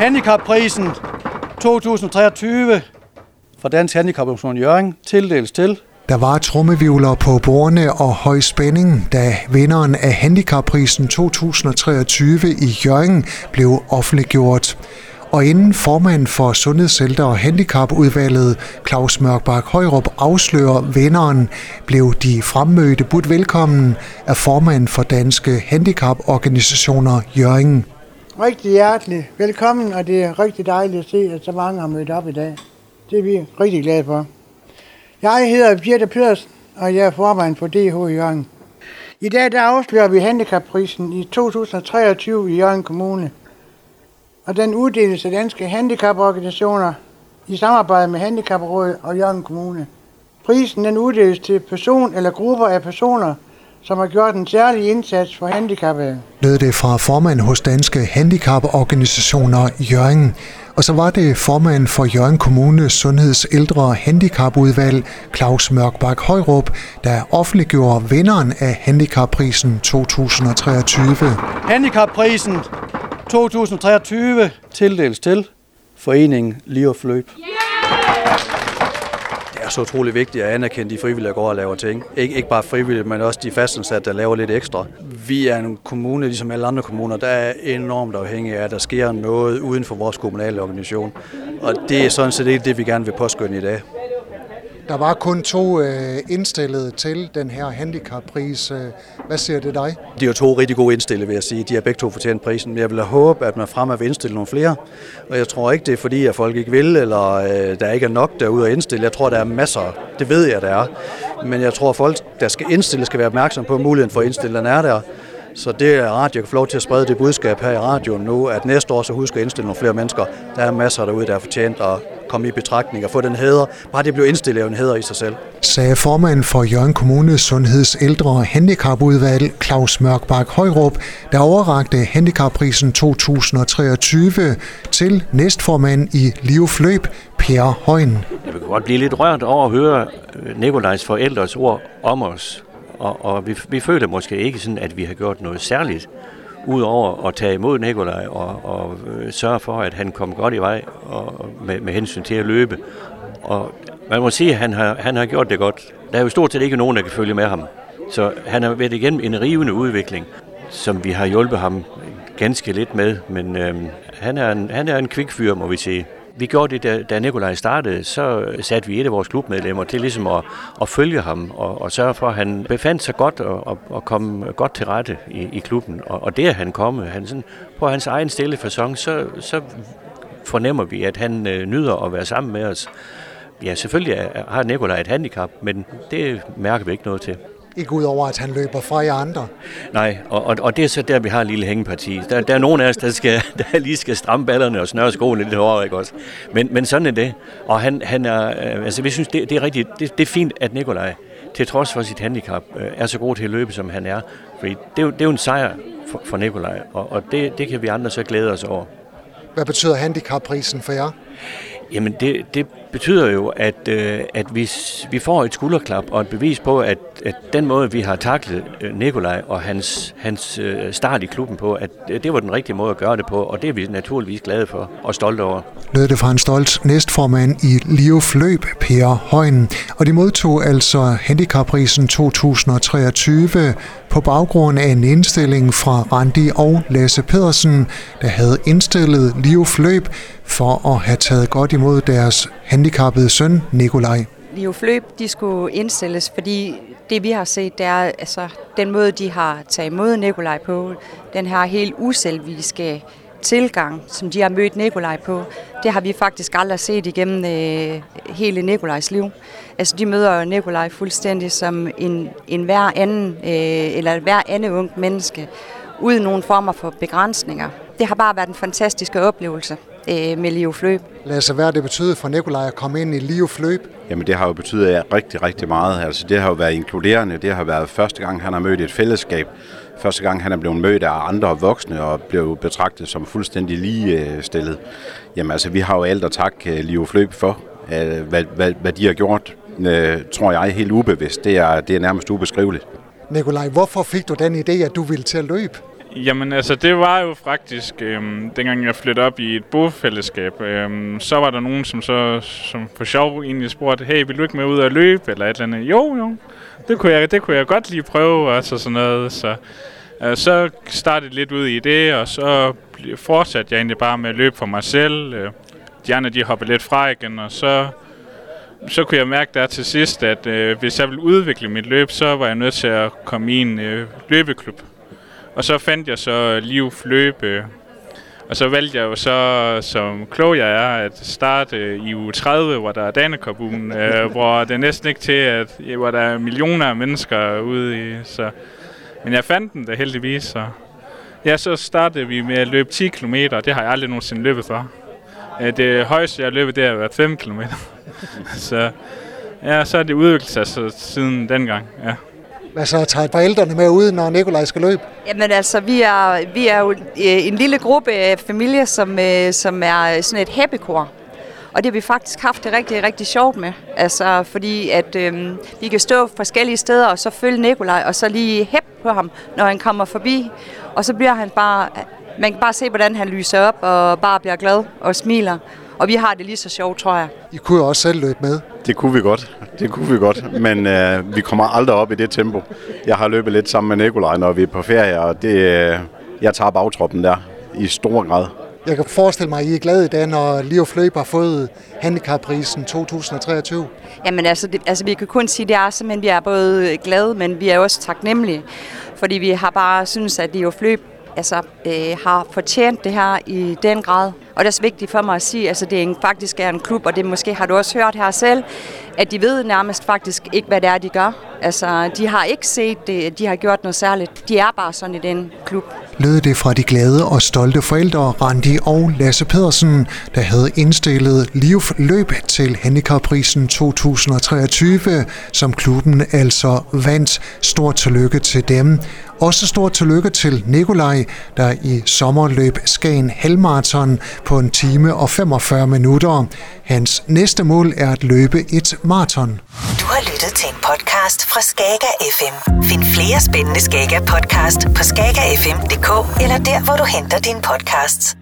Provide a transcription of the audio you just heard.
Handicapprisen 2023 fra Dansk Handicaporganisation Jørgen tildeles til Der var trommevivler på bordene og høj spænding, da vinderen af Handicapprisen 2023 i Jørgen blev offentliggjort. Og inden formand for Sundhedscenter og Handicapudvalget, Claus Mørkbak Højrup, afslører vinderen, blev de fremmødte budt velkommen af formand for Danske Handicaporganisationer Jørgen. Rigtig hjertelig velkommen, og det er rigtig dejligt at se, at så mange har mødt op i dag. Det er vi rigtig glade for. Jeg hedder Birte Pedersen, og jeg er formand for DH Jørgen. I dag der afslører vi handicapprisen i 2023 i Jørgen Kommune. Og den uddeles af danske handicaporganisationer i samarbejde med Handicaprådet og Jørgen Kommune. Prisen den uddeles til person eller grupper af personer, som har gjort en særlig indsats for handicappede. Lød det fra formand hos Danske Handicaporganisationer Jørgen. Og så var det formand for Jørgen Kommune Sundheds Ældre og Handicapudvalg, Claus Mørkbak Højrup, der offentliggjorde vinderen af Handicapprisen 2023. Handicapprisen 2023 tildeles til Foreningen Liv og Fløb. Er så utrolig vigtigt at anerkende de frivillige, der går og laver ting. Ikke, ikke bare frivillige, men også de fastansatte, der laver lidt ekstra. Vi er en kommune, ligesom alle andre kommuner, der er enormt afhængige af, at der sker noget uden for vores kommunale organisation. Og det er sådan set ikke det, vi gerne vil påskynde i dag. Der var kun to øh, indstillede til den her handicappris. Øh, hvad siger det dig? De er jo to rigtig gode indstillede, vil jeg sige. De har begge to fortjent prisen. Men jeg vil håbe, at man fremad vil indstille nogle flere. Og jeg tror ikke, det er fordi, at folk ikke vil, eller øh, der ikke er nok derude at indstille. Jeg tror, der er masser. Det ved jeg, der er. Men jeg tror, at folk, der skal indstille, skal være opmærksom på, at muligheden for at indstille, den er der. Så det er rart, jeg kan få lov til at sprede det budskab her i radioen nu, at næste år så husker at indstille nogle flere mennesker. Der er masser derude, der er fortjent at komme i betragtning og få den hæder. Bare det blev indstillet en hæder i sig selv. Sagde formand for Jørgen Kommune Sundheds Ældre og Handicapudvalg, Claus Mørkbak Højrup, der overrakte Handicapprisen 2023 til næstformand i Livfløb, Per Højen. Jeg vil godt blive lidt rørt over at høre øh, Nikolajs forældres ord om os. Og, og vi, vi føler måske ikke sådan, at vi har gjort noget særligt, udover at tage imod Nikolaj og, og øh, sørge for, at han kom godt i vej og, med, med hensyn til at løbe. Og man må sige, at han har, han har gjort det godt. Der er jo stort set ikke nogen, der kan følge med ham. Så han har været igennem en rivende udvikling, som vi har hjulpet ham ganske lidt med. Men øh, han, er en, han er en kvikfyr, må vi sige. Vi gjorde det, da, da Nikolaj startede, så satte vi et af vores klubmedlemmer til ligesom at, at følge ham og, og sørge for, at han befandt sig godt og, og, og kom godt til rette i, i klubben. Og, og det er han kommet. Han sådan, på hans egen stille fasong, så, så fornemmer vi, at han øh, nyder at være sammen med os. Ja, selvfølgelig har Nikolaj et handicap, men det mærker vi ikke noget til. Ikke ud over, at han løber fra jer andre. Nej, og, og, og det er så der, vi har en lille hængeparti. Der, der er nogen af os, der, skal, der lige skal stramme ballerne og snøre skoene lidt hårdere, ikke også? Men, men sådan er det. Og han, han er, øh, altså vi synes, det, det er rigtigt, det, det er fint, at Nikolaj, til trods for sit handicap, øh, er så god til at løbe, som han er. Fordi det er jo, det er jo en sejr for, for Nikolaj, og, og det, det kan vi andre så glæde os over. Hvad betyder handicapprisen for jer? Jamen det, det betyder jo, at, øh, at vi, vi får et skulderklap og et bevis på, at, at den måde, vi har taklet øh, Nikolaj og hans, hans øh, start i klubben på, at øh, det var den rigtige måde at gøre det på, og det er vi naturligvis glade for og stolte over. Lød det fra en stolt næstformand i Livfløb, Per Højen. Og de modtog altså handicapprisen 2023 på baggrund af en indstilling fra Randi og Lasse Pedersen, der havde indstillet Livfløb for at have taget godt imod deres handicappede søn Nikolaj. Leo Fløb, de skulle indstilles, fordi det vi har set, det er altså den måde, de har taget imod Nikolaj på, den her helt uselviske tilgang, som de har mødt Nikolaj på, det har vi faktisk aldrig set igennem øh, hele Nikolajs liv. Altså, de møder Nikolaj fuldstændig som en, en hver anden, øh, eller hver anden ung menneske, uden nogen former for begrænsninger. Det har bare været en fantastisk oplevelse øh, med Leo Fløb. Lasse, hvad har det betydet for Nikolaj at komme ind i Livfløb? Jamen det har jo betydet rigtig, rigtig meget. Altså det har jo været inkluderende. Det har været første gang, han har mødt et fællesskab. Første gang, han er blevet mødt af andre voksne og blev betragtet som fuldstændig ligestillet. Jamen altså, vi har jo alt at takke Liv Fløb for, øh, hvad, hvad, hvad de har gjort, øh, tror jeg, helt ubevidst. Det er, det er nærmest ubeskriveligt. Nikolaj, hvorfor fik du den idé, at du ville til at løbe? Jamen altså, det var jo faktisk, øhm, dengang jeg flyttede op i et bofællesskab, øhm, så var der nogen, som så som for sjov egentlig spurgte, hey, vil du ikke med ud og løbe, eller et eller andet? Jo, jo, det kunne jeg, det kunne jeg godt lige prøve, og så sådan noget. Så, øh, så startede lidt ud i det, og så fortsatte jeg egentlig bare med at løbe for mig selv. Øh, de andre, de hoppede lidt fra igen, og så så kunne jeg mærke der til sidst, at øh, hvis jeg ville udvikle mit løb, så var jeg nødt til at komme i en øh, løbeklub. Og så fandt jeg så Liv Løbe, og så valgte jeg jo så, som klog jeg er, at starte i uge 30, hvor der er Danekorbugen, øh, hvor det er næsten ikke til, at hvor der er millioner af mennesker ude i. Så. Men jeg fandt den da heldigvis, så ja, så startede vi med at løbe 10 km, det har jeg aldrig nogensinde løbet for. Øh, det højeste, jeg har løbet, det har været 5 km. så ja, så er det udviklet sig så, siden dengang, ja. Hvad så tager forældrene med ud, når Nikolaj skal løbe? Jamen altså, vi er, vi er jo øh, en lille gruppe af familier, som, øh, som er sådan et happykor. Og det har vi faktisk haft det rigtig, rigtig sjovt med. Altså, fordi at øhm, vi kan stå forskellige steder, og så følge Nikolaj, og så lige hæppe på ham, når han kommer forbi. Og så bliver han bare... Man kan bare se, hvordan han lyser op, og bare bliver glad og smiler. Og vi har det lige så sjovt, tror jeg. I kunne jo også selv løbe med. Det kunne vi godt. Det kunne vi godt. Men øh, vi kommer aldrig op i det tempo. Jeg har løbet lidt sammen med Nikolaj, når vi er på ferie, og det, øh, jeg tager bagtroppen der i stor grad. Jeg kan forestille mig, at I er glade i dag, når Leo Fløb har fået handicapprisen 2023. Jamen altså, det, altså, vi kan kun sige, at det er simpelthen, vi er både glade, men vi er også taknemmelige. Fordi vi har bare synes, at Leo Fløb altså, øh, har fortjent det her i den grad. Og det er også vigtigt for mig at sige, at altså, det er en, faktisk er en klub, og det måske har du også hørt her selv, at de ved nærmest faktisk ikke, hvad det er, de gør. Altså, de har ikke set det, de har gjort noget særligt. De er bare sådan i den klub. Lød det fra de glade og stolte forældre Randi og Lasse Pedersen, der havde indstillet Liv løb til Handicapprisen 2023, som klubben altså vandt. Stort tillykke til dem. Også stort tillykke til Nikolaj, der i sommer løb Skagen Halmarathon på en time og 45 minutter. Hans næste mål er at løbe et maraton. Du har lyttet til en podcast fra Skager FM. Find flere spændende Skager podcast på skagerfm.dk eller der, hvor du henter dine podcasts.